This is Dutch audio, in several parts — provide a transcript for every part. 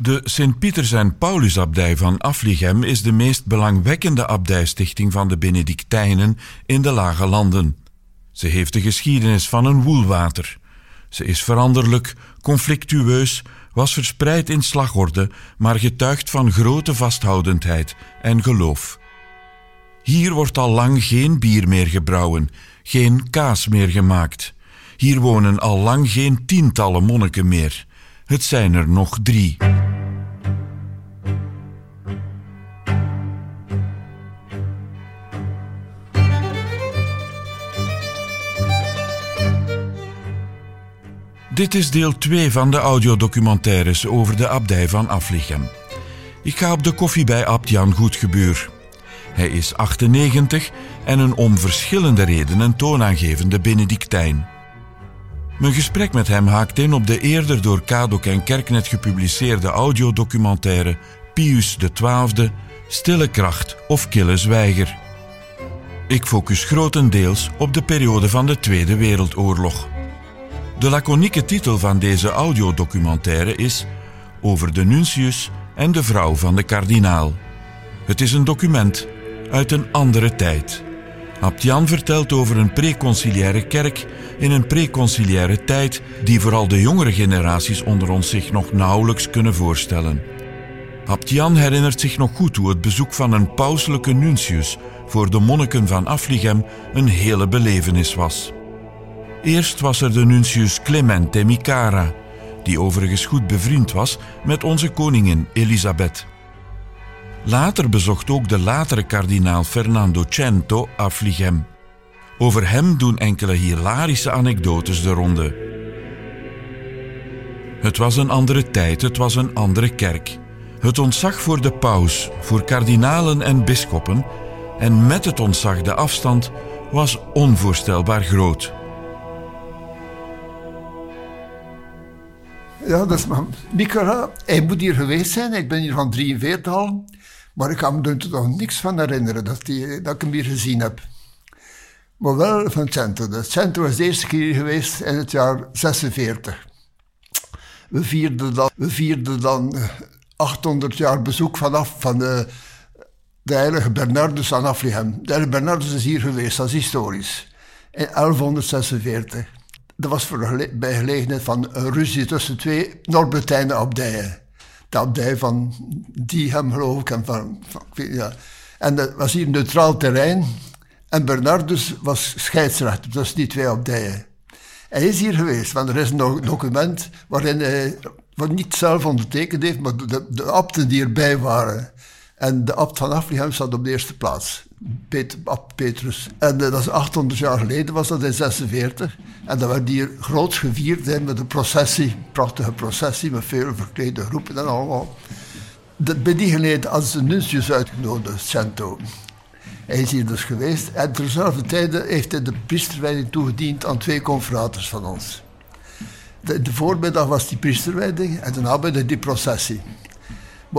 De Sint-Pieters- en Paulusabdij van Afligem is de meest belangwekkende abdijstichting van de Benedictijnen in de Lage Landen. Ze heeft de geschiedenis van een woelwater. Ze is veranderlijk, conflictueus, was verspreid in slagorde, maar getuigt van grote vasthoudendheid en geloof. Hier wordt al lang geen bier meer gebrouwen, geen kaas meer gemaakt. Hier wonen al lang geen tientallen monniken meer. Het zijn er nog drie. Dit is deel 2 van de audiodocumentaires over de abdij van Aflichem. Ik ga op de koffie bij Abt Jan Goedgebuur. Hij is 98 en een om verschillende redenen toonaangevende Benedictijn. Mijn gesprek met hem haakt in op de eerder door Kadok en Kerknet gepubliceerde audiodocumentaire Pius XII, Stille Kracht of Kille Zwijger. Ik focus grotendeels op de periode van de Tweede Wereldoorlog. De laconieke titel van deze audiodocumentaire is Over de Nuncius en de vrouw van de kardinaal. Het is een document uit een andere tijd. Abtian vertelt over een preconciliaire kerk in een preconciliaire tijd die vooral de jongere generaties onder ons zich nog nauwelijks kunnen voorstellen. Abtian herinnert zich nog goed hoe het bezoek van een pauselijke nuntius voor de monniken van Afligem een hele belevenis was. Eerst was er de nuntius Clemente Micara, die overigens goed bevriend was met onze koningin Elisabeth. Later bezocht ook de latere kardinaal Fernando Cento Afligem. Over hem doen enkele hilarische anekdotes de ronde. Het was een andere tijd, het was een andere kerk. Het ontzag voor de paus, voor kardinalen en bisschoppen, en met het ontzag de afstand, was onvoorstelbaar groot. Ja, dat is man. Nicola, hij moet hier geweest zijn. Ik ben hier van 43 al. Maar ik kan me er toch niks van herinneren dat, die, dat ik hem hier gezien heb. Maar wel van het centrum. Het centrum was de eerste keer geweest in het jaar 46. We vierden dan, we vierden dan 800 eh, jaar bezoek vanaf van de, de heilige Bernardus aan Aflichem. De heilige Bernardus is hier geweest, dat is historisch. In 1146. Dat was voor bij gelegenheid van een ruzie tussen twee Norbetijnen abdijen. De abdij van Diehem, geloof ik. En, van, ja. en dat was hier neutraal terrein. En Bernardus was scheidsrechter, dus die twee abdijen. Hij is hier geweest, want er is een document waarin hij, wat niet zelf ondertekend heeft, maar de, de abten die erbij waren. En de abt van Aflichem staat op de eerste plaats. Peter, Petrus. En uh, dat is 800 jaar geleden, was dat in 46. En dat werd hier groots gevierd met een processie, prachtige processie, met veel verklede groepen en allemaal. De, bij die gelegenheid als de nuntius uitgenodigd, Cento. Hij is hier dus geweest. En terzelfde tijd heeft hij de priesterwijding toegediend aan twee confraters van ons. De, de voormiddag was die priesterwijding en de namiddag die processie.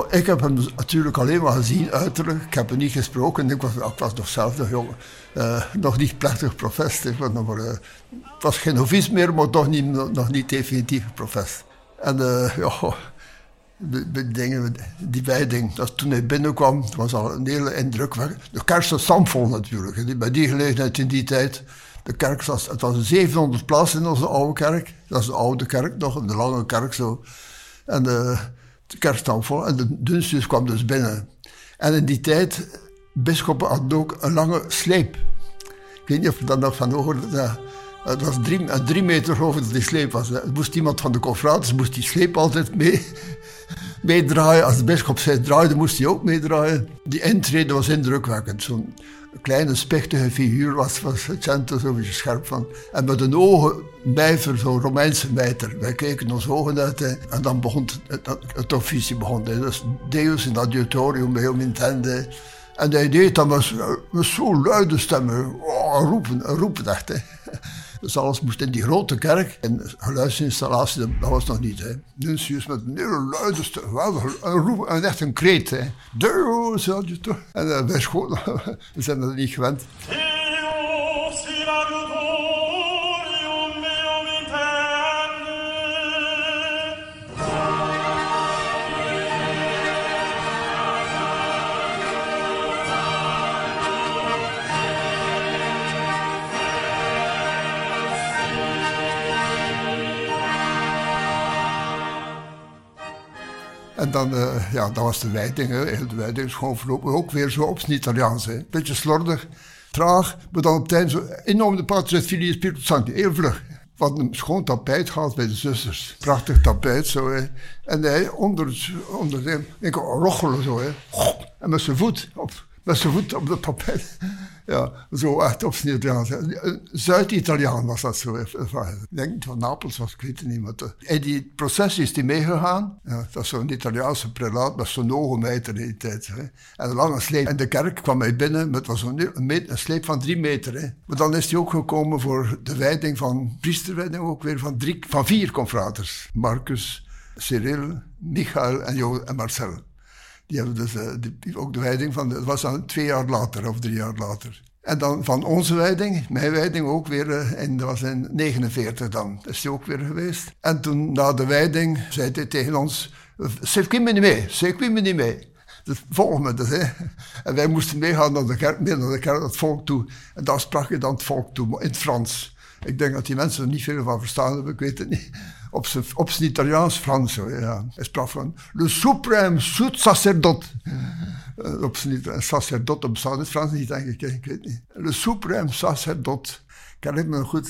Ik heb hem natuurlijk alleen maar gezien, uiterlijk. Ik heb hem niet gesproken. Ik was, ik was nog zelf nog jong. Uh, nog niet plechtig professor. Ik nog uh, het was geen novice meer, maar toch niet, nog niet definitief professor. En uh, ja, de, dingen, die wijding, dat toen hij binnenkwam, was al een hele indruk. De kerk stond stampvol natuurlijk. Bij die gelegenheid in die tijd, de kerk was, het was 700 plaatsen in onze oude kerk. Dat is de oude kerk nog, de lange kerk zo. En de kerkstand vol. En de Dunstius kwam dus binnen. En in die tijd, bisschoppen hadden ook een lange sleep. Ik weet niet of je dat nog van hoorde. Het was drie, drie meter geloof dat die sleep was. Moest iemand van de confraters moest die sleep altijd mee, meedraaien. Als de bisschop zei draaide, moest hij ook meedraaien. Die intrede was indrukwekkend. Kleine spechtige figuur was, zo beetje scherp van. En met een ogen mijver, zo'n Romeinse mijter. Wij keken ons ogen uit en dan begon het, het, het officie. Begon, Dus Deus in adiutorium meum intende. En hij deed dat met, met zo'n luide stemmen. Oh, roepen, roepen echt. Hè. Dus alles moest in die grote kerk. En geluidsinstallatie, dat was nog niet. Hè. Nuncius met een hele luide roep, een, echt een kreet. Hè. Deus, je toch. En uh, wij schoten, we zijn dat niet gewend. En dan, uh, ja, dat was de wijding. Hè. De wijding is gewoon verlopen. Ook weer zo op zijn Italiaans. Hè. Beetje slordig, traag. Maar dan op het zo enorm de patria fili spiritu santi. Heel vlug. Wat een schoon tapijt gehad bij de zusters. Prachtig tapijt zo. Hè. En hij onder, onder de, ik rochelen zo. Hè. En met zijn voet op met zijn voet op de tapijt. Ja, zo echt op zijn Italiaans. Zuid-Italiaan was dat zo. Ik denk niet van Napels was, ik weet het niet. Maar in die processie is die meegegaan. Ja, dat is zo'n Italiaanse prelaat met zo'n ogenmeter in die tijd. Hè. En een lange sleep. En de kerk kwam hij binnen met was een, sleep van drie meter. Hè. Maar dan is hij ook gekomen voor de wijding van, priesterwijding ook weer van, drie, van vier confraters. Marcus, Cyril, Michael en, en Marcel. Die hebben dus uh, ook de wijding van, dat was dan twee jaar later of drie jaar later. En dan van onze wijding, mijn wijding ook weer, uh, in, dat was in 49 dan, is die ook weer geweest. En toen na de wijding zei hij tegen ons, circuit me niet mee, circuit me niet mee. Dus volg me dus. En wij moesten meegaan naar de kerk, naar de kerk, het volk toe. En daar sprak je dan het volk toe, in het Frans. Ik denk dat die mensen er niet veel van verstaan hebben, ik weet het niet op zijn, op zijn Italiaans-Frans. Ja. Hij sprak van le suprême sud sacerdote. Uh, op zijn Italiaans bestaat in het Frans niet, denk ik. Ik weet niet. Le suprême sacerdote. Ik herinner me goed.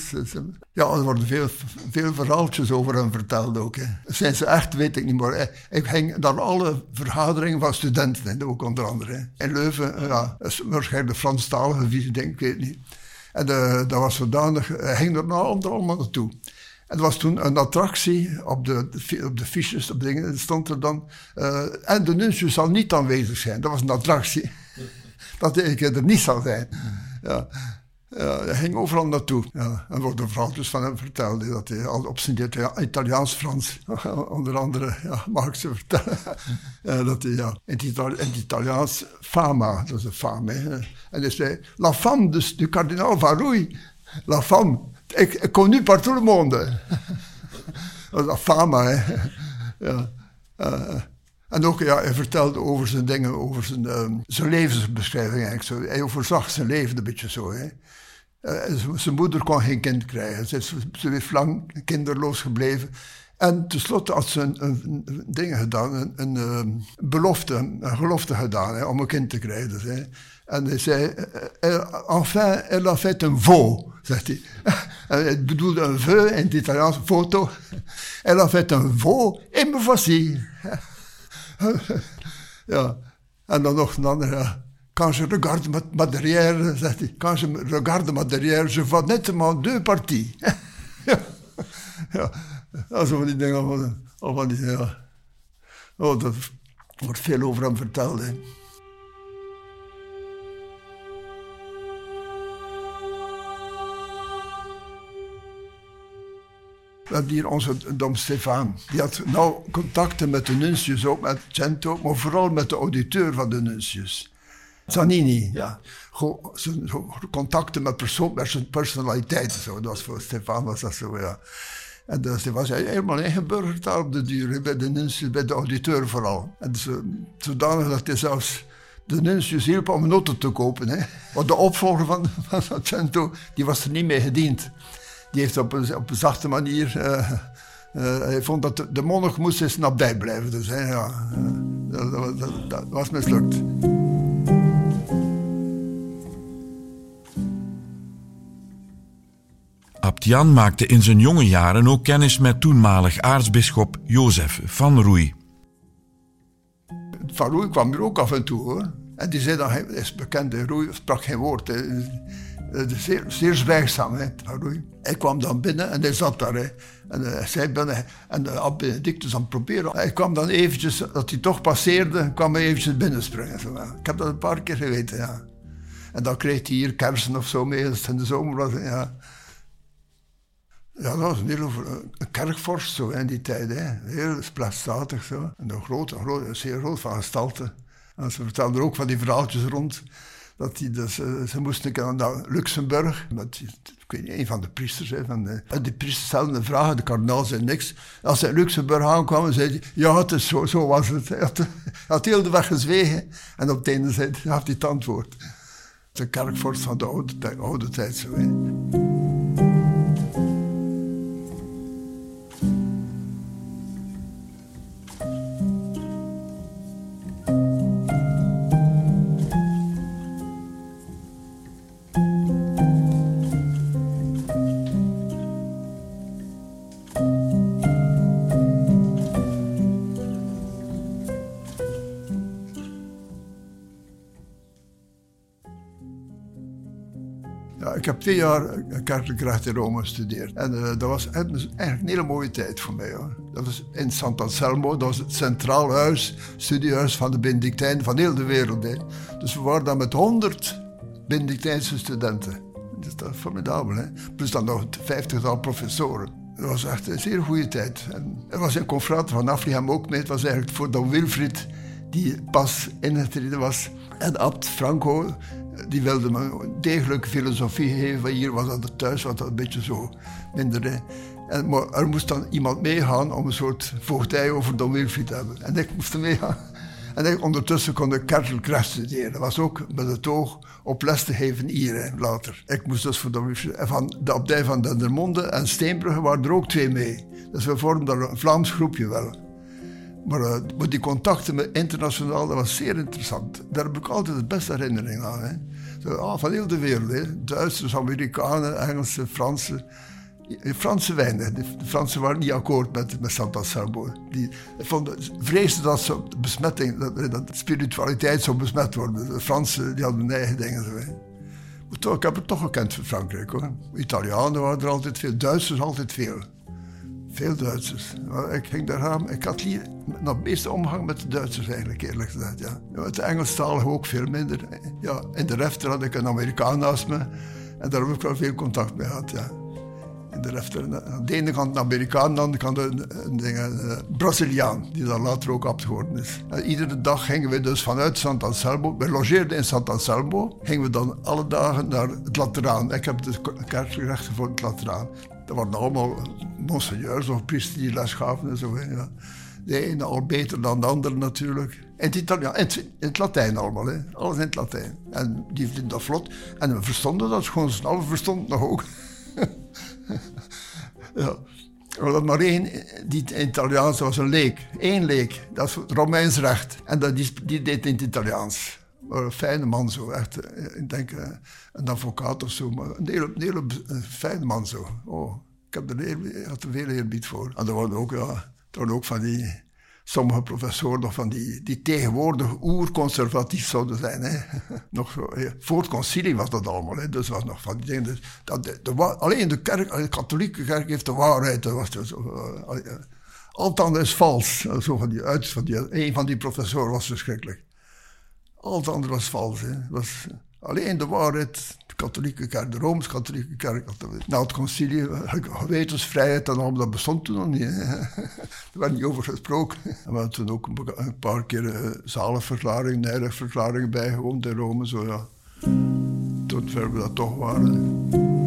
Ja, er worden veel, veel verhaaltjes over hem verteld ook. Hè. Zijn ze echt, weet ik niet meer. Ik ging naar alle vergaderingen van studenten, ook onder andere. In Leuven, ja, waarschijnlijk de Franstalige visie, denk ik, weet niet. En uh, dat was zodanig, hij ging er allemaal naartoe. En er was toen een attractie op de, op de fiches, op dingen, stond er dan. Uh, en de nuntius zal niet aanwezig zijn. Dat was een attractie. dat ik er niet zal zijn. Ja. Ja, hij ging overal naartoe. Ja, en worden verhaaltjes van hem verteld. Dat hij al op zijn Italiaans-Frans, onder andere, ja, mag ik ze vertellen. ja, dat hij ja, in, het Italiaans fama, dat is een fame. En hij zei, la femme dus, du kardinaal Varouille, la femme est connu par tout le monde. dat is fama, hè. ja. Uh, en ook, ja, hij vertelde over zijn dingen, over zijn, uh, zijn levensbeschrijving eigenlijk. Zo. Hij overzag zijn leven een beetje zo, hè. Uh, zijn moeder kon geen kind krijgen. Ze is, ze is lang kinderloos gebleven. En tenslotte had ze een, een, ding gedaan, een, een, een, belofte, een gelofte gedaan hè, om een kind te krijgen. Dus, hè. En hij zei, enfin, elle a fait un veau, zegt hij. En het bedoelde een veu in het Italiaans, foto. Elle a fait un veau, et me voici. ja, en dan nog een andere. Quand je regarde ma, derrière, zegt hij, quand je regarde ma derrière, je vois nettement deux parties. ja, ja, dat van die dingen, van, van die, ja. Oh, dat wordt veel over hem verteld, hè. We hebben hier onze Dom Stefan. Die had nou contacten met de nuncius, ook met Cento, maar vooral met de auditeur van de nuncius. Zanini, ja. contacten met, zijn personaliteit. Zo. Dat was voor Stefan was dat zo, ja. En dus hij was helemaal ingeburgerd daar op de duur, bij de nuncius, bij de auditeur vooral. En zodanig dat hij zelfs de nuncius hielp om auto te kopen. Hè. Want de opvolger van, van Cento, die was er niet mee gediend die heeft op een, op een zachte manier. Uh, uh, hij vond dat de, de monnik moest eens nabij blijven. Dus hè, ja, uh, dat, dat, dat, was mislukt. Abt Jan maakte in zijn jonge jaren ook kennis met toenmalig aartsbisschop Jozef van Roei. Van Roei kwam er ook af en toe hoor. En die zei dan, hij is bekend, Roei sprak geen woord. Eh, zeer, zeer zwijgzaam, hè, Hij kwam dan binnen en hij zat daar. Hè. En uh, zei binnen, en Benedictus aan het proberen. Hij kwam dan eventjes, dat hij toch passeerde, kwam hij eventjes binnenspringen. Zo, Ik heb dat een paar keer geweten, ja. En dan kreeg hij hier kersen of zo mee, als in de zomer was. Ja, ja dat was een heel kerkvorst zo in die tijd. Hè. Heel splaatsstatig zo. En een groot, een groot, zeer groot van gestalte. En ze vertelden er ook van die verhaaltjes rond dat die dus, uh, ze moesten naar Luxemburg. Dat, ik weet niet, een van de priesters. Hè, van de, die priesters stelden vragen, de kardinaal zei niks. Als ze in Luxemburg aankwamen, zei hij, ja, het zo, zo was het. Hij had, had heel de weg gezwegen. En op het einde zei, gaf hij het antwoord. De kerkvorst van de oude, oude tijd zo. Twee jaar kerkelijk recht in Rome gestudeerd. En uh, dat was eigenlijk een hele mooie tijd voor mij. Hoor. Dat was in Sant'Anselmo, dat was het centraal huis, studiehuis van de Benedictijnen van heel de wereld. Hè. Dus we waren dan met honderd Benedictijnse studenten. Dat is formidabel, hè? Plus dan nog vijftigtal professoren. Dat was echt een zeer goede tijd. En er was een confrater van Afriham ook mee. Het was eigenlijk voor Don Wilfried, die pas ingetreden was. En Abt Franco, die wilde me degelijke filosofie geven. Hier was dat thuis, was dat een beetje zo minder. En, maar er moest dan iemand meegaan om een soort voogdij over Don Wilfried te hebben. En ik moest meegaan. En ondertussen kon ik kerkelkracht studeren. Dat was ook met het oog op les te geven hier later. Ik moest dus voor de, van de abdij van Dendermonde en Steenbrugge waren er ook twee mee. Dus we vormden een Vlaams groepje wel. Maar, uh, maar, die contacten met internationaal, dat was zeer interessant. Daar heb ik altijd de beste herinnering aan. Hè. Ah, van heel de wereld. Hè. Duitsers, Amerikanen, Engelsen, Fransen. Franse wijnen. De Fransen waren niet akkoord met, met Santa Salvo. Die vreesden dat, ze besmetting, dat, dat spiritualiteit zou besmet worden. De Fransen die hadden hun eigen dingen. Zo, maar toch, ik heb het toch gekend van Frankrijk. Hoor. Italianen waren er altijd veel, Duitsers altijd veel. Veel Duitsers. Ik ging daar. Ik had hier het meeste omgang met de Duitsers eigenlijk, eerlijk gezegd. Ja. Engelstaligen ook veel minder. Ja, in de refter had ik een Amerikaan naast me. En daar heb ik wel veel contact mee gehad, ja de Aan de ene kant een Amerikaan, aan de andere kant een, een, een, Braziliaan, die daar later ook geworden is. Iedere dag gingen we dus vanuit Sant Anselmo, we logeerden in Sant Anselmo, gingen we dan alle dagen naar het Lateraan. Ik heb de kerkrechten voor het Lateraan. Dat waren allemaal monseigneurs of priesters die les gaven en zo. De ene al beter dan de andere natuurlijk. In het, in het, Latijn allemaal, hè. alles in het Latijn. En die vinden dat vlot. En we verstonden dat gewoon snel, verstonden nog ook. ja. Er maar één, die Italiaans was een leek. Eén leek, dat is Romeins recht. En dat, die, die deed in het Italiaans. Een fijne man zo, echt. Eh, ik denk eh, een advocaat of zo, maar een hele, een fijne man zo. Oh, ik heb er heel, had er veel eerbied voor. En er waren ook, ja, er ook van die sommige professoren nog van die, die tegenwoordig oerconservatief zouden zijn. Hè. nog, voor het concilie was dat allemaal. Hè. Dus was nog van die dingen. Dus dat, de, alleen de, kerk, de katholieke kerk heeft de waarheid. Dat was dus, al het andere is vals. Zo van die, uit, van die, een van die professoren was verschrikkelijk. Al het andere was vals. Hè. Was, alleen de waarheid katholieke kerk, de Rooms-Katholieke kerk. Na het concilie, gewetensvrijheid en allemaal, dat bestond toen nog niet. er werd niet over gesproken. En we hadden toen ook een paar keer uh, zalenverklaringen, heiligverklaringen bijgewoond in Rome. Zo, ja. Tot ver we dat toch waren.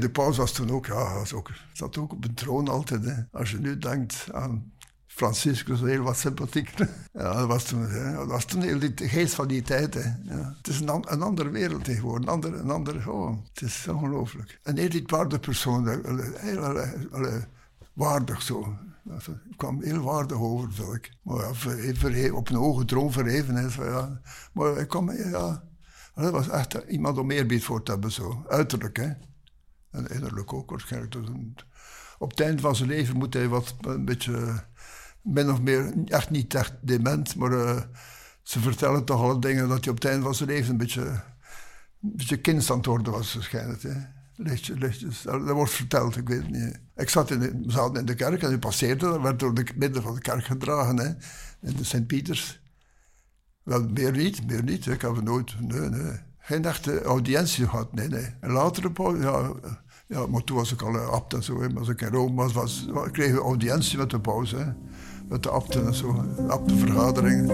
De paus was toen ook, ja, was ook, zat ook op een troon altijd. Hè. Als je nu denkt aan Franciscus heel wat sympathieker. Ja, dat was toen, hè. dat was toen heel die geest van die tijd. Hè. Ja. Het is een, een, andere wereld tegenwoordig, een andere, een andere oh, het is ongelooflijk. Een eerwaardige persoon, heel, heel, waardig zo. Ik kwam heel waardig over. Maar ja, op een hoge troon verheven. Ja. Maar ik kwam, ja, dat was echt iemand om eerbied voor te hebben, zo. Uiterlijk, hè. En innerlijk ook waarschijnlijk. Dus op het eind van zijn leven moet hij wat een beetje min of meer, echt niet echt dement, maar uh, ze vertellen toch alle dingen dat hij op het einde van zijn leven een beetje, een beetje kind aan het worden was, waarschijnlijk. Hè. Lichtjes, lichtjes. Dat, wordt verteld, ik weet het niet. Ik zat in de, in de kerk en hij passeerde, dat werd door de midden van de kerk gedragen, hè, in de Sint-Pieters. Wel, meer niet, meer niet. Ik heb nooit, nee, nee. Geen echte audiëntie gehad, nee, nee. En later, ja, ja, maar toen was ik al abt en zo. Hè. Als ik in Rome was, kreeg ik audiëntie met de pauze. Met de abten en zo, abtenvergaderingen.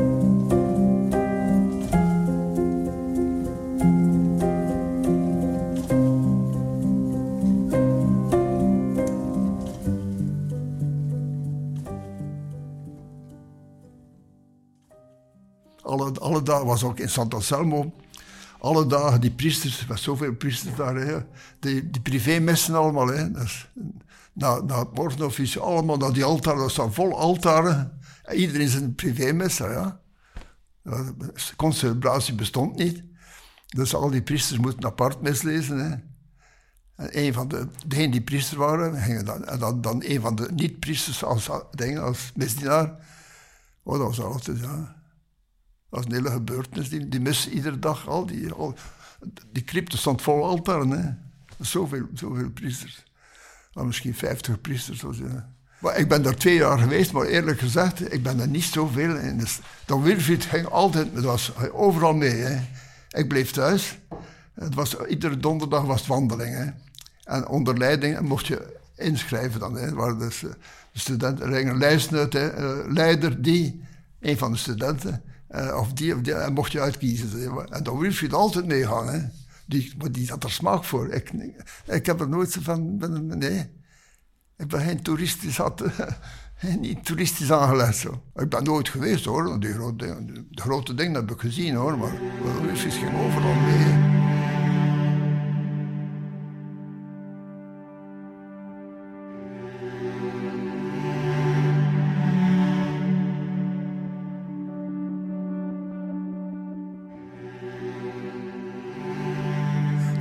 Alle dagen was ook in Sant'Anselmo. Alle dagen die priesters, met zoveel priesters daar, hè, die, die privémessen allemaal. Hè, dus, na, na het morgenofficie, allemaal naar die altaren, dat staan vol altaren. Iedereen is een privémisser, ja. Concelebratie bestond niet. Dus al die priesters moeten apart mislezen. Hè. En een van de, degenen die priester waren, gingen dan, en dan, dan een van de niet-priesters als, als misdienaar, Oh, dat was altijd, ja. Dat was een hele gebeurtenis. Die, mis iedere dag al. Die, al, die crypte stond vol altaren, hè. Zoveel, zoveel priesters. Nou, misschien 50 priesters. Ja. Maar ik ben daar twee jaar geweest, maar eerlijk gezegd, ik ben er niet zoveel in. Dus, dan Wilfried ging altijd, dat was overal mee. Hè. Ik bleef thuis. Het was, iedere donderdag was het wandeling. Hè. En onder leiding mocht je inschrijven dan. Hè. Waar dus, eh, de studenten, er een lijst uit, hè. Eh, leider die, een van de studenten, uh, of die die, en mocht je uitkiezen. En dan Wilfried altijd meegaan. Hè. Die, maar die had er smaak voor. Ik, ik heb er nooit van, nee. Ik ben geen toeristisch, had, niet toeristisch aangelegd. Zo. Ik ben nooit geweest hoor, die grote, de grote dingen heb ik gezien hoor, maar Russisch ging overal mee.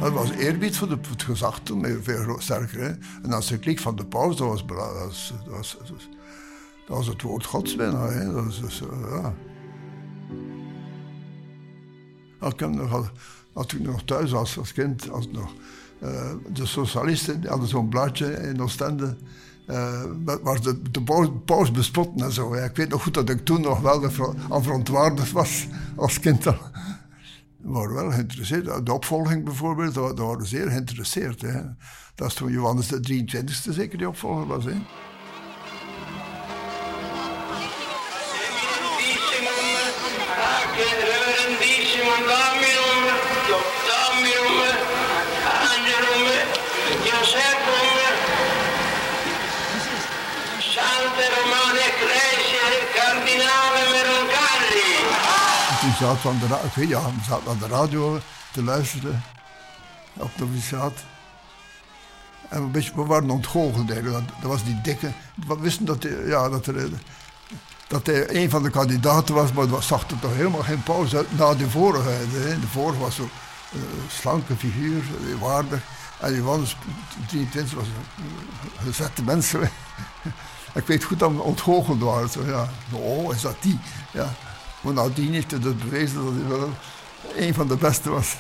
Dat was eerbied voor, de, het gezag toen, veel sterker. Hè? En als de klik van de paus, dat was, was, was, dat het woord gods bijna. Hè? Dat was, dus, ja. Ik nog, als ik nog thuis was als kind, als nog, uh, de socialisten hadden zo'n blaadje in Oostende. Uh, waar de, de paus bespotten en zo. Ik weet nog goed dat ik toen nog wel aan verontwaardigd was als kind waren wel geïnteresseerd. De opvolging bijvoorbeeld, daar, waren zeer geïnteresseerd. Hè. Dat is toen Johannes de 23e zeker die opvolger was. Hè. Van de, ja, we zaten aan de radio te luisteren op de. En beetje, we waren ontgoocheld. Dat was die dikke. We wisten dat, hij, ja, dat, dat hij een van de kandidaten was, maar dat zag er toch helemaal geen pauze uit na de vorige. De vorige was zo'n uh, slanke figuur, waardig. En Johannes 23 was een gezette mensen. ik weet goed dat we ontgoocheld waren. Zo, ja. Oh, is dat die? Ja. Maar nadien heeft hij dus bewezen dat hij wel een van de beste was.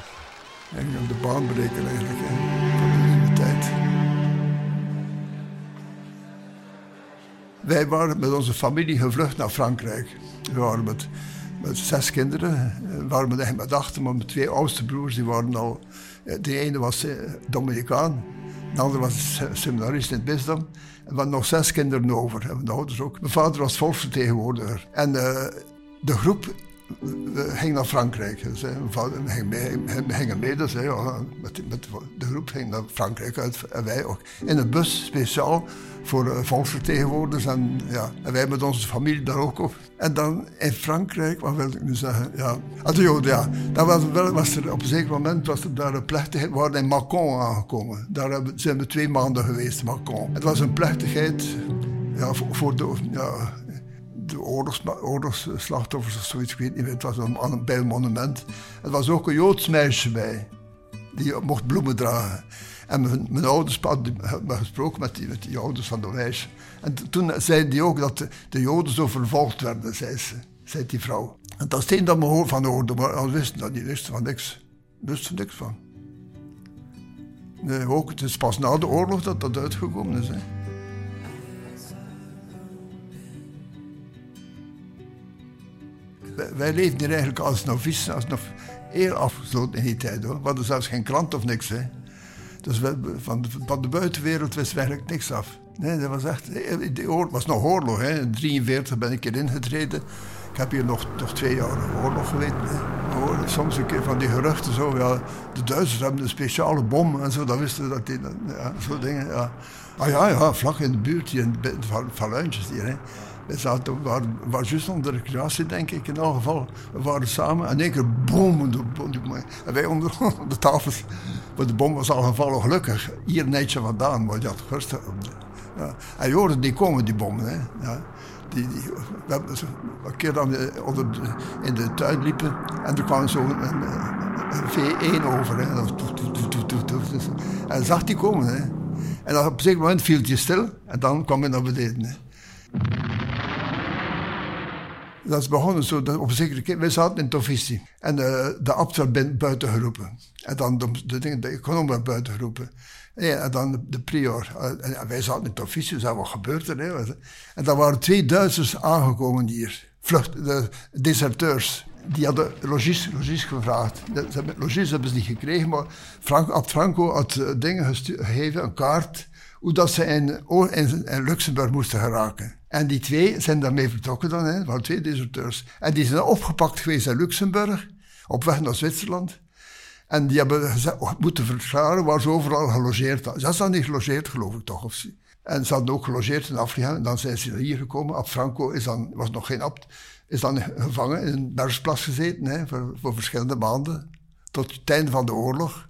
en de baanbreker eigenlijk hè, de tijd. Wij waren met onze familie gevlucht naar Frankrijk. We waren met, met zes kinderen. We waren met, eigenlijk met maar mijn twee oudste broers die waren al... De ene was eh, Dominicaan, de andere was seminarist in het. En we hadden nog zes kinderen over, en de ouders ook. Mijn vader was volksvertegenwoordiger. En uh, de groep ging naar Frankrijk. Dus, hè, mee, dus, de groep ging naar Frankrijk uit en wij ook. In een bus speciaal voor uh, volksvertegenwoordigers en, ja, en wij met onze familie daar ook op. En dan in Frankrijk, wat wil ik nu zeggen? Ja, ja wel, was er op een zeker moment was er daar een plechtigheid, we waren in Macon aangekomen. Daar zijn we twee maanden geweest, Macon. Het was een plechtigheid ja, voor, voor de, ja, de oorlogs, oorlogsslachtoffers of zoiets, ik weet niet. Het was een, bij een monument. Er was ook een Joods meisje bij, die mocht bloemen dragen. En mijn, ouders hadden gesproken met die, met ouders van de meisje. En toen zeiden die ook dat de, de Joden zo vervolgd werden, zei ze, zei die vrouw. En dat is dat me van hoorde, maar we wisten dat niet, wisten van niks. Wisten niks van. Nee, ook, het is pas na de oorlog dat dat uitgekomen is. Hè. Wij leefden hier eigenlijk als novice, als nog heel afgesloten in die tijd. Hoor. We hadden zelfs geen krant of niks. Hè. Dus van, de, van de buitenwereld wisten we eigenlijk niks af. Nee, dat was echt... Het was nog oorlog. In 1943 ben ik hier ingetreden. Ik heb hier nog, nog twee jaar oorlog geweten. Hè. Soms een keer van die geruchten zo. Ja, de Duitsers hebben een speciale bom en zo. Dat wisten we dat die... Ja, zo dingen, ja. Ah ja, ja, vlak in de buurt hier, in hier. Hè. We zaten, waren, waren juist onder de recreatie, denk ik, in elk geval. We waren samen en in één keer boom. En wij onder de tafels. Maar de bom was al gevallen, gelukkig. Hier netje vandaan, maar gerust. Ja. En je hoorde die komen, die bommen. Hè. Ja. Die, die, we hebben een keer dat we onder in de tuin liepen en er kwam zo een, een, een V1 over. Hè. En zag die komen. Hè. En op een zeker moment viel hij stil en dan kwam hij naar beneden. Hè. Dat is begonnen zo, op wij zaten in Tofisti. En uh, de abt werd buiten geroepen. En dan de, dingen, de econoom werd buiten geroepen. En dan de, prior. En wij zaten in Tofisti, dus wat gebeurt er? En dan waren twee Duitsers aangekomen hier. Vlucht, de deserteurs. Die hadden logies, logies gevraagd. De, logies hebben ze niet gekregen, maar Frank, Franco had uh, dingen gegeven, een kaart, hoe dat ze in, Luxemburg moesten geraken. En die twee zijn daarmee vertrokken dan, hè, waren twee deserteurs. En die zijn opgepakt geweest in Luxemburg, op weg naar Zwitserland. En die hebben moeten verklaren waar ze overal gelogeerd hadden. Ze hadden niet gelogeerd, geloof ik toch. Of en ze hadden ook gelogeerd in Afrika. En dan zijn ze hier gekomen. Ab Franco is dan, was nog geen abt, is dan gevangen in een bergsplas gezeten hè, voor, voor verschillende maanden. Tot het einde van de oorlog.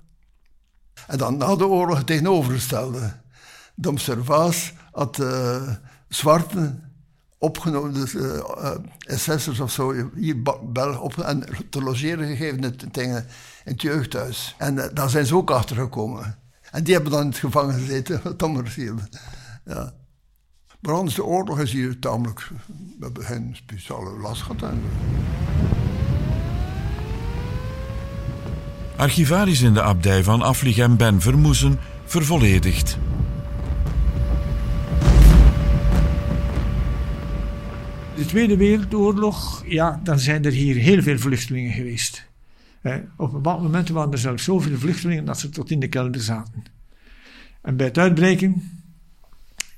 En dan na de oorlog het tegenovergestelde. De observaas had uh, zwarte opgenomen, dus uh, of zo, hier België op en te logeren gegeven in, in, in het jeugdhuis. En daar zijn ze ook achter gekomen. En die hebben dan in het gevangen gezeten, wat maar ja. Maar anders, de oorlog is hier tamelijk... We hebben geen speciale last gehad. Archivaris in de abdij van Aflichem Ben Vermoesen vervolledigd. De Tweede Wereldoorlog, ja, dan zijn er hier heel veel vluchtelingen geweest. op een bepaald moment waren er zelfs zoveel vluchtelingen dat ze tot in de kelder zaten. En bij het uitbreken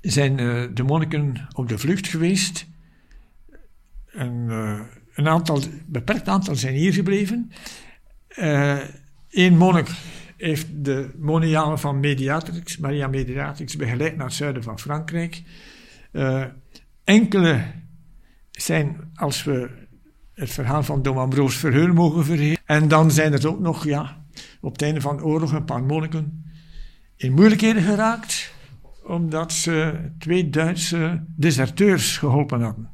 zijn uh, de monniken op de vlucht geweest. En, uh, een aantal, beperkt aantal zijn hier gebleven. Eén uh, monnik heeft de monialen van Mediatrix, Maria Mediatrix begeleid naar het zuiden van Frankrijk. enkele zijn, als we het verhaal van Dom Ambroos Verheul mogen vergeten. En dan zijn er ook nog, ja, op het einde van de oorlog een paar monniken in moeilijkheden geraakt omdat ze twee Duitse deserteurs geholpen hadden.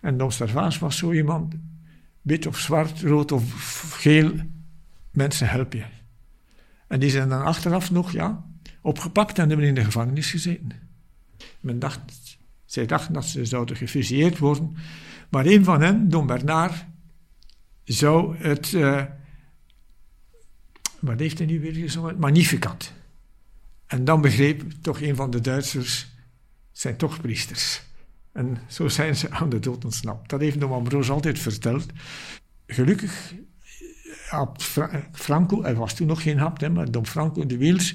En Dom was zo iemand, wit of zwart, rood of geel, mensen help je. En die zijn dan achteraf nog, ja, opgepakt en hebben in de gevangenis gezeten. Men dacht, zij dachten dat ze zouden gefusilleerd worden, maar een van hen, Don Bernard, zou het, uh, wat heeft hij nu weer gezongen? Magnificat. En dan begreep toch een van de Duitsers, zijn toch priesters. En zo zijn ze aan de dood ontsnapt. Dat heeft de Ambroos altijd verteld. Gelukkig Franco, er was toen nog geen hap, hè, maar Don Franco de Wiels,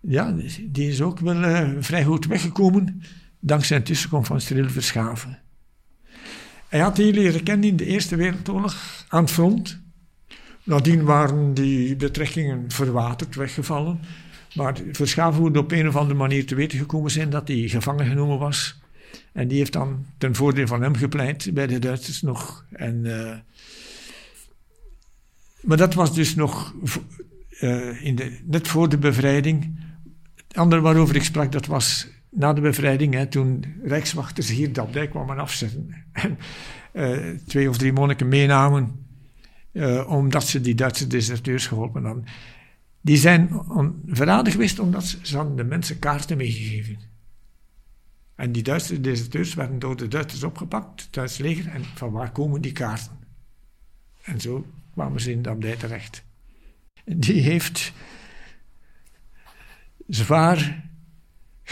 ja, die is ook wel uh, vrij goed weggekomen dankzij een tussenkomst van Cyril Verschaven. Hij had hier leren kennen in de Eerste Wereldoorlog aan het front. Nadien waren die betrekkingen verwaterd, weggevallen. Maar Verschaven moet op een of andere manier te weten gekomen zijn dat hij gevangen genomen was. En die heeft dan ten voordeel van hem gepleit bij de Duitsers nog. En, uh, maar dat was dus nog uh, in de, net voor de bevrijding. Het andere waarover ik sprak, dat was na de bevrijding, hè, toen rijkswachters hier dijk kwamen afzetten. En uh, twee of drie monniken meenamen, omdat ze die Duitse deserteurs geholpen hadden. Die zijn verraden geweest omdat ze, ze hadden de mensen kaarten meegegeven. En die Duitse deserteurs werden door de Duitsers opgepakt, het Duits leger, en van waar komen die kaarten? En zo kwamen ze in de abdij terecht. Die heeft zwaar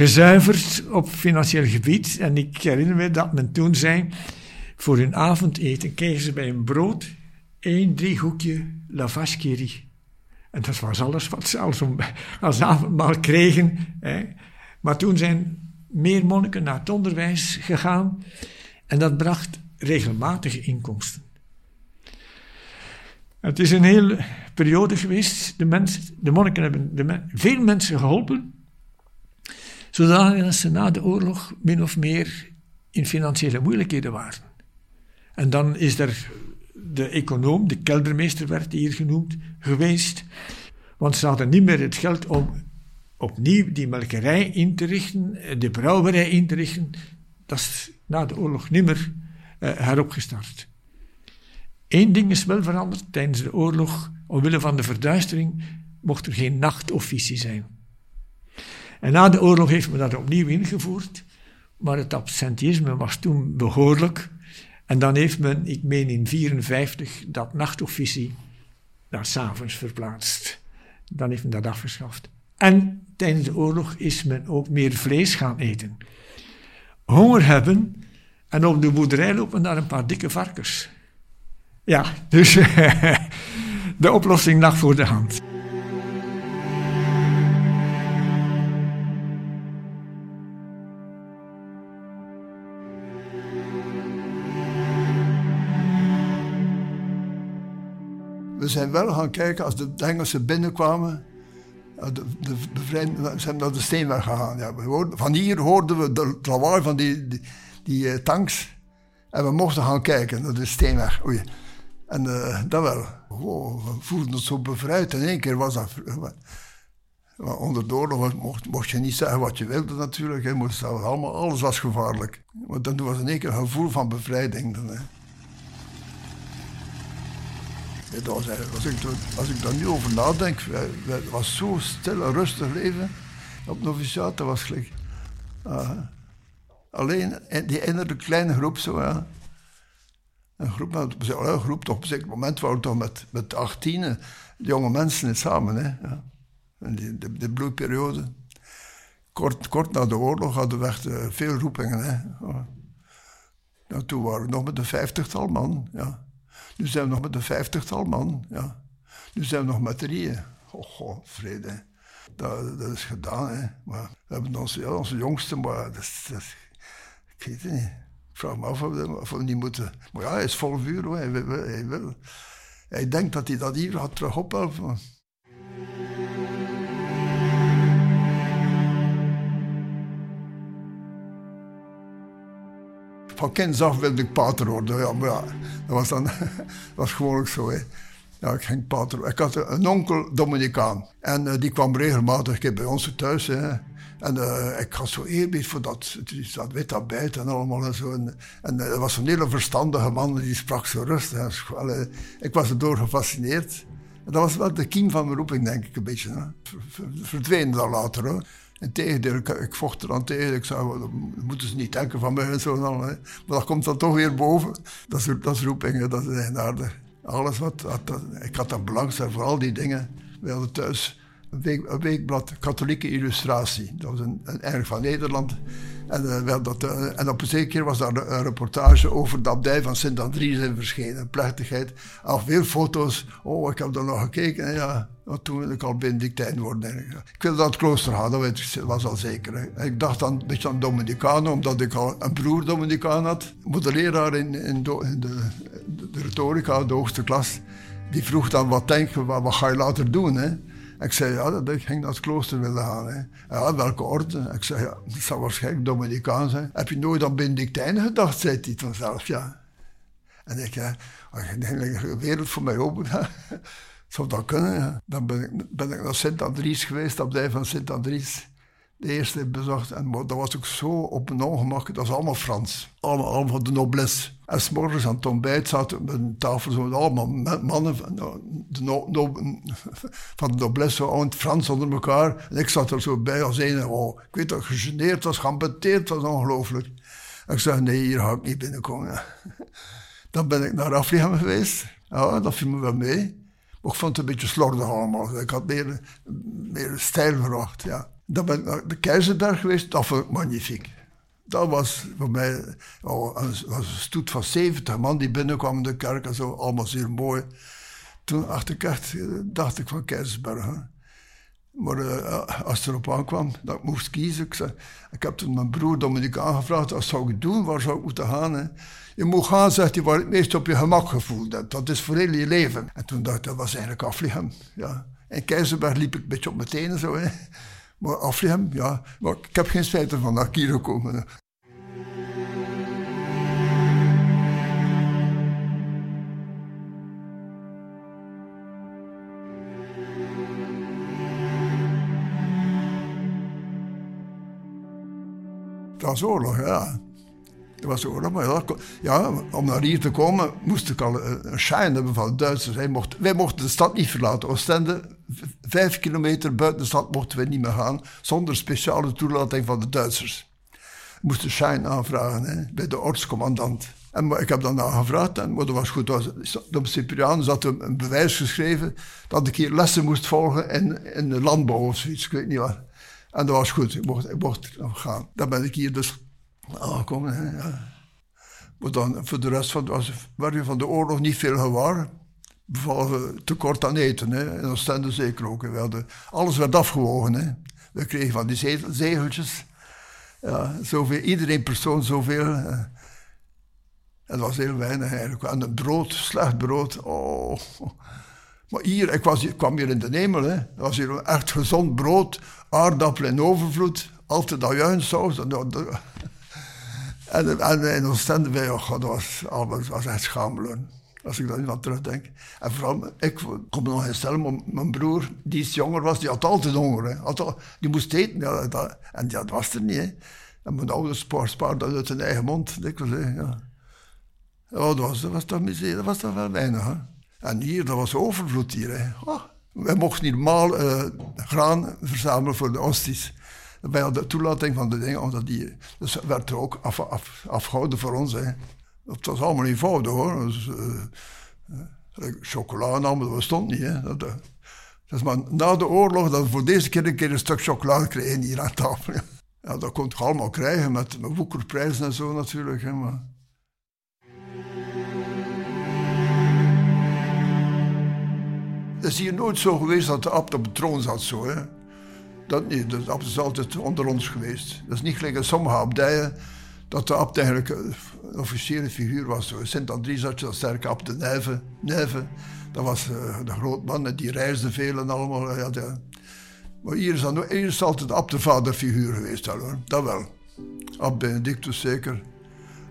gezuiverd op financieel gebied. En ik herinner me dat men toen zei, voor hun avondeten kregen ze bij een brood één driehoekje lavashkiri. En dat was alles wat ze als, als avondmaal kregen. Hè. Maar toen zijn meer monniken naar het onderwijs gegaan en dat bracht regelmatige inkomsten. Het is een hele periode geweest. De, mensen, de monniken hebben de veel mensen geholpen, zodat ze na de oorlog min of meer in financiële moeilijkheden waren. En dan is er de econoom, de keldermeester werd hier genoemd, geweest. Want ze hadden niet meer het geld om opnieuw die melkerij in te richten, de brouwerij in te richten. Dat is na de oorlog niet meer uh, heropgestart. Eén ding is wel veranderd tijdens de oorlog. Omwille van de verduistering mocht er geen nachtofficie zijn. En na de oorlog heeft men dat opnieuw ingevoerd. Maar het absentisme was toen behoorlijk. En dan heeft men, ik meen in 1954, dat nachtofficie naar s'avonds verplaatst. Dan heeft men dat afgeschaft. En tijdens de oorlog is men ook meer vlees gaan eten. Honger hebben en op de boerderij lopen daar een paar dikke varkens. Ja, dus de oplossing lag voor de hand. Zijn wel gaan kijken als de Engelsen binnenkwamen. De, de, de, ze zijn naar de Steenweg gegaan. Ja, van hier hoorden we de lawaai van die, die, die uh, tanks. En we mochten gaan kijken naar de Steenweg. En dat wel. We voelden ons zo bevrijd. In één keer was dat... Uh, onder mocht, mocht, je niet zeggen wat je wilde natuurlijk. Moest allemaal, alles was gevaarlijk. Maar dan was in één keer een gevoel van bevrijding. Dan, als, ik, als ik daar nu over nadenk, het was zo stil en rustig leven op noviciaat, dat was gelijk. Uh, alleen die ene kleine groep zo, ja. Een groep, een groep toch op een zeker moment waren we toch met, met 18 jonge mensen samen, hè. Ja. In die, de, de bloeiperiode. Kort, kort na de oorlog hadden we echt uh, veel roepingen, hè. Ja. toen waren we nog met een vijftigtal man, ja. Nu zijn we nog met een vijftigtal man. Ja. Nu zijn we nog met drieën. Oh, vrede. Dat, is gedaan, hè. We hebben onze, onze jongste, maar dat ik weet het niet. Ik vraag me af of of we niet moeten... Maar ja, hij is vol vuur, hoor. Hij, wil. hij denkt dat hij dat hier gaat terug ophelpen. Van kinds af wilde ik pater worden. Ja, maar dat was dan was gewoon zo. Hè. Ja, ik ging pater. Ik had een onkel Dominicaan. En uh, die kwam regelmatig bij ons thuis. Hè. En uh, ik had zo eerbied voor dat, dat wit tapijt en allemaal en zo. En, en uh, was een hele verstandige man, die sprak zo rustig. ik was erdoor gefascineerd. En dat was wel de kiem van mijn roeping, denk ik, een beetje. Hè. Verdween dan later, hoor. Integendeel, ik, ik vocht er aan tegen. Ik zei, dat moeten ze niet denken van mij en zo. Dan, Maar dat komt dan toch weer boven. Dat dat roepingen, dat is eigenaardig. Alles wat, ik had dan belangstelling voor al die dingen. We hadden thuis een, week, weekblad Katholieke Illustratie. Dat was een, erg van Nederland. En, uh, dat, uh, en op een zeker keer was daar een reportage over de abdij van Sint-Andries in verschenen. Plechtigheid. Al veel foto's. Oh, ik heb daar nog gekeken. En ja, toen wilde ik al Benedictijn worden. Ik wilde het klooster gaan, dat was al zeker. Ik dacht dan een beetje aan Dominicanen, omdat ik al een broer Dominicaan had. De leraar in, in, de, de, retorica, de hoogste klas, die vroeg dan, wat denk je, wat, ga je later doen? Hè? Ik zei, ja, dat ik ging naar het klooster willen gaan. Hè. Welke orde? Ik zei, ja, dat zou waarschijnlijk Dominicaan zijn. Heb je nooit aan Benedictijn gedacht, zei hij vanzelf, ja. En ik, ja, dat de wereld voor mij open Zou dat kunnen. Dan ben ik, naar Sint-Andries geweest, op de van Sint-Andries de eerste bezocht. En dat was ook zo op een ongemak. Dat was allemaal Frans. Allemaal, van de noblesse. En s'morgens aan het ontbijt zaten met een tafel zo allemaal mannen van de, no, van de noblesse, zo aan Frans onder elkaar. En ik zat er zo bij als een. Oh, ik weet dat gegeneerd was, geambeteerd was, ongelooflijk. Ik zei, nee, hier ga ik niet binnenkomen. Dan ben ik naar Afrika geweest. Ja, dat viel me wel mee. Ik vond het een beetje slordig allemaal. Ik had meer, meer stijl verwacht, ja. Dan ben ik naar de Keizerberg geweest, dat vond ik magnifiek. Dat was voor mij was een stoet van 70 man die binnenkwam in de kerk en zo, allemaal zeer mooi. Toen dacht ik echt, dacht ik van Keizersberg. Maar uh, als het erop aankwam dat ik moest kiezen, ik, zei, ik heb toen mijn broer Dominique aangevraagd, wat zou ik doen, waar zou ik moeten gaan? Je moet gaan, zegt hij, waar het meest op je gemak gevoeld hebt. Dat is voor heel je leven. En toen dacht ik, dat was eigenlijk Aflichem. Ja. In Keizerberg liep ik een beetje op mijn tenen zo. Hè. Maar Aflichem, ja. Maar ik heb geen spijt ervan dat ik hier gekomen was oorlog, ja. Dat was oorlog, maar ja, om naar hier te komen moest ik al een shine hebben van de Duitsers. Hij wij mochten de stad niet verlaten. Oostende, vijf kilometer buiten de stad mochten we niet meer gaan, zonder speciale toelating van de Duitsers. We moesten shine aanvragen bij de ortscommandant. En ik heb dan gevraagd, en, maar dat was goed. De Cypriaan zat een, een, bewijs geschreven dat ik hier lessen moest volgen in, in de landbouw of zoiets, ik weet niet wat. En dat was goed, ik mocht, ik mocht gaan. Dan ben ik hier dus aangekomen. Ja. Maar dan voor de rest van, was, van de oorlog niet veel gewaar. Behalve tekort aan eten, hè. in Oostende zeker ook. We hadden, alles werd afgewogen. Hè. We kregen van die zegeltjes. Ja, zoveel, iedereen persoon zoveel. En dat was heel weinig eigenlijk. En het brood, slecht brood. Oh. Maar hier, ik, was, ik kwam hier in de hemel. Hè. Dat was hier echt gezond brood. Aardappelen in overvloed. Altijd ajuinsaus. En, en, en in Oostende, bij, oh, dat was, was echt schamelijk. Als ik daar nu aan terugdenk. En vooral, ik kom nog eens stellen, mijn, broer, die iets jonger was, die had altijd honger. Hè. Had die moest eten, ja, en dat was er niet. En mijn ouders spaarden dat uit hun eigen mond, ja. ja, dat was, dat was toch miserie, dat was toch wel weinig. Hè. En hier, dat was overvloed hier. Hè. Oh, wij mochten niet normaal uh, graan verzamelen voor de osties. Bij de toelating van de dingen, omdat die, dus werd er ook af, af, afgehouden voor ons. Hè. Dat was allemaal eenvoudig hoor. Dus, uh, chocola en allemaal, dat bestond niet. Hè. Dat, dus maar na de oorlog dat we voor deze keer een keer een stuk chocola kregen hier aan tafel. Ja, dat kon je allemaal krijgen met, met woekerprijzen en zo natuurlijk. Hè, maar. Het is hier nooit zo geweest dat de abt op de troon zat zo. Hè. Dat niet, de abt is altijd onder ons geweest. Dat is niet gelijk in sommige abdijen dat de abt eigenlijk een officiële figuur was. Sint-Andries had je dat sterke abt de Nijve. Nijve dat was uh, de grootman, die reisde veel en allemaal. Ja, maar hier is, dan, hier is altijd de abt de geweest, dat wel. Abt Benedictus zeker.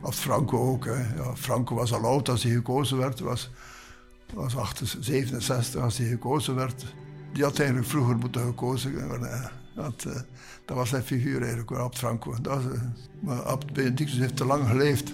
Abt Franco ook. Hè. Ja, Franco was al oud als hij gekozen werd. was, was 67 als hij gekozen werd. Die had eigenlijk vroeger moeten gekozen worden. Dat, uh, dat was zijn figuur eigenlijk, Abt Franco. Dat, uh, maar Abt Benedictus heeft te lang geleefd.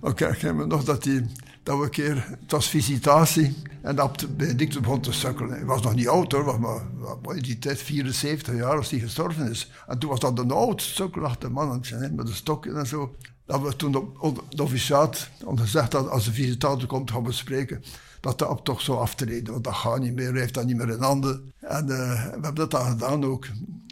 Oké, ik herinner nog dat, hij, dat we een keer, het was visitatie, en Abt Benedictus begon te sukkelen. Hij was nog niet oud hoor, maar, maar in die tijd 74 jaar als hij gestorven is. En toen was dat een oud sukkelachtig mannetje, hè, met een stokje en zo. Dat we toen op, de officiaat gezegd dat als de visitator komt gaan bespreken dat de abt toch zo aftreden. Want dat gaat niet meer, hij heeft dat niet meer in handen. En uh, we hebben dat dan gedaan ook.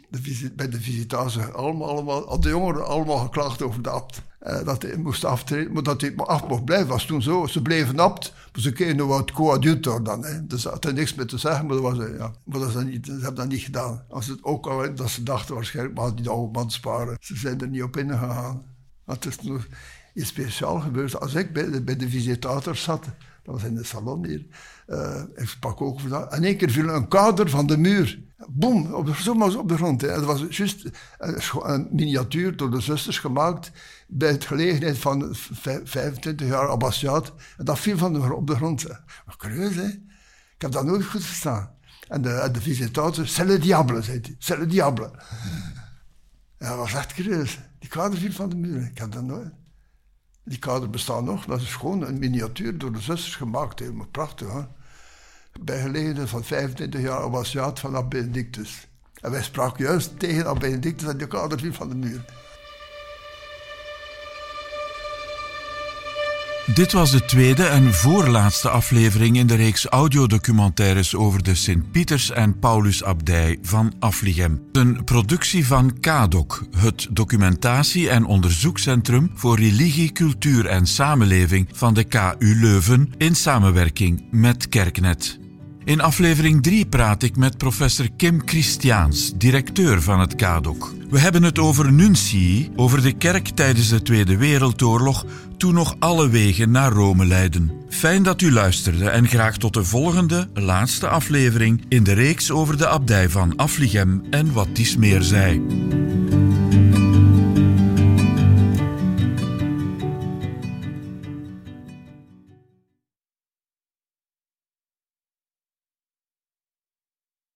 De bij de visitatie, allemaal, allemaal, de jongeren allemaal geklaagd over de abt. Uh, dat hij moest aftreden, maar dat hij maar af mocht blijven. was toen zo. Ze bleven abt, maar ze kregen nog wat coadjutor dan. Hè. Dus had er niks meer te zeggen, maar dat, was, ja. maar dat, niet, ze hebben dat niet gedaan. Als het ook al, dat ze dachten waarschijnlijk, maar die de oude man sparen. Ze zijn er niet op ingegaan. Het is nog iets speciaal gebeurd. Als ik bij de, bij zat, dat was in de salon hier. Uh, ik sprak ook dat. In één keer viel een kader van de muur. Boom, op, zomaar op de grond. Hè. Dat was juist een, miniatuur door de zusters gemaakt bij het gelegenheid van 25 jaar abbasiaat. En dat viel van de, op de grond. Maar hè? Ik heb dat nooit goed verstaan. En de, de visitator, c'est le diable, zei hij. C'est le diable. Ja, dat was echt curieus. Die kader viel van de muur. Ik heb dat nooit... Die kader bestaat nog. Dat is gewoon een miniatuur door de zusters gemaakt. Helemaal prachtig. Hè? Bij gelegenheid van 25 jaar abbasiaat van Benedictus. En wij spraken juist tegen Benedictus en die kader viel van de muur. Dit was de tweede en voorlaatste aflevering in de reeks audiodocumentaires over de Sint-Pieters- en Paulusabdij van Afligem. Een productie van KADOC, het documentatie- en onderzoekscentrum voor religie, cultuur en samenleving van de KU Leuven in samenwerking met Kerknet. In aflevering 3 praat ik met professor Kim Christiaans, directeur van het KADOK. We hebben het over Nuntii, over de kerk tijdens de Tweede Wereldoorlog, toen nog alle wegen naar Rome leidden. Fijn dat u luisterde en graag tot de volgende, laatste aflevering in de reeks over de abdij van Afligem en wat dies meer zei.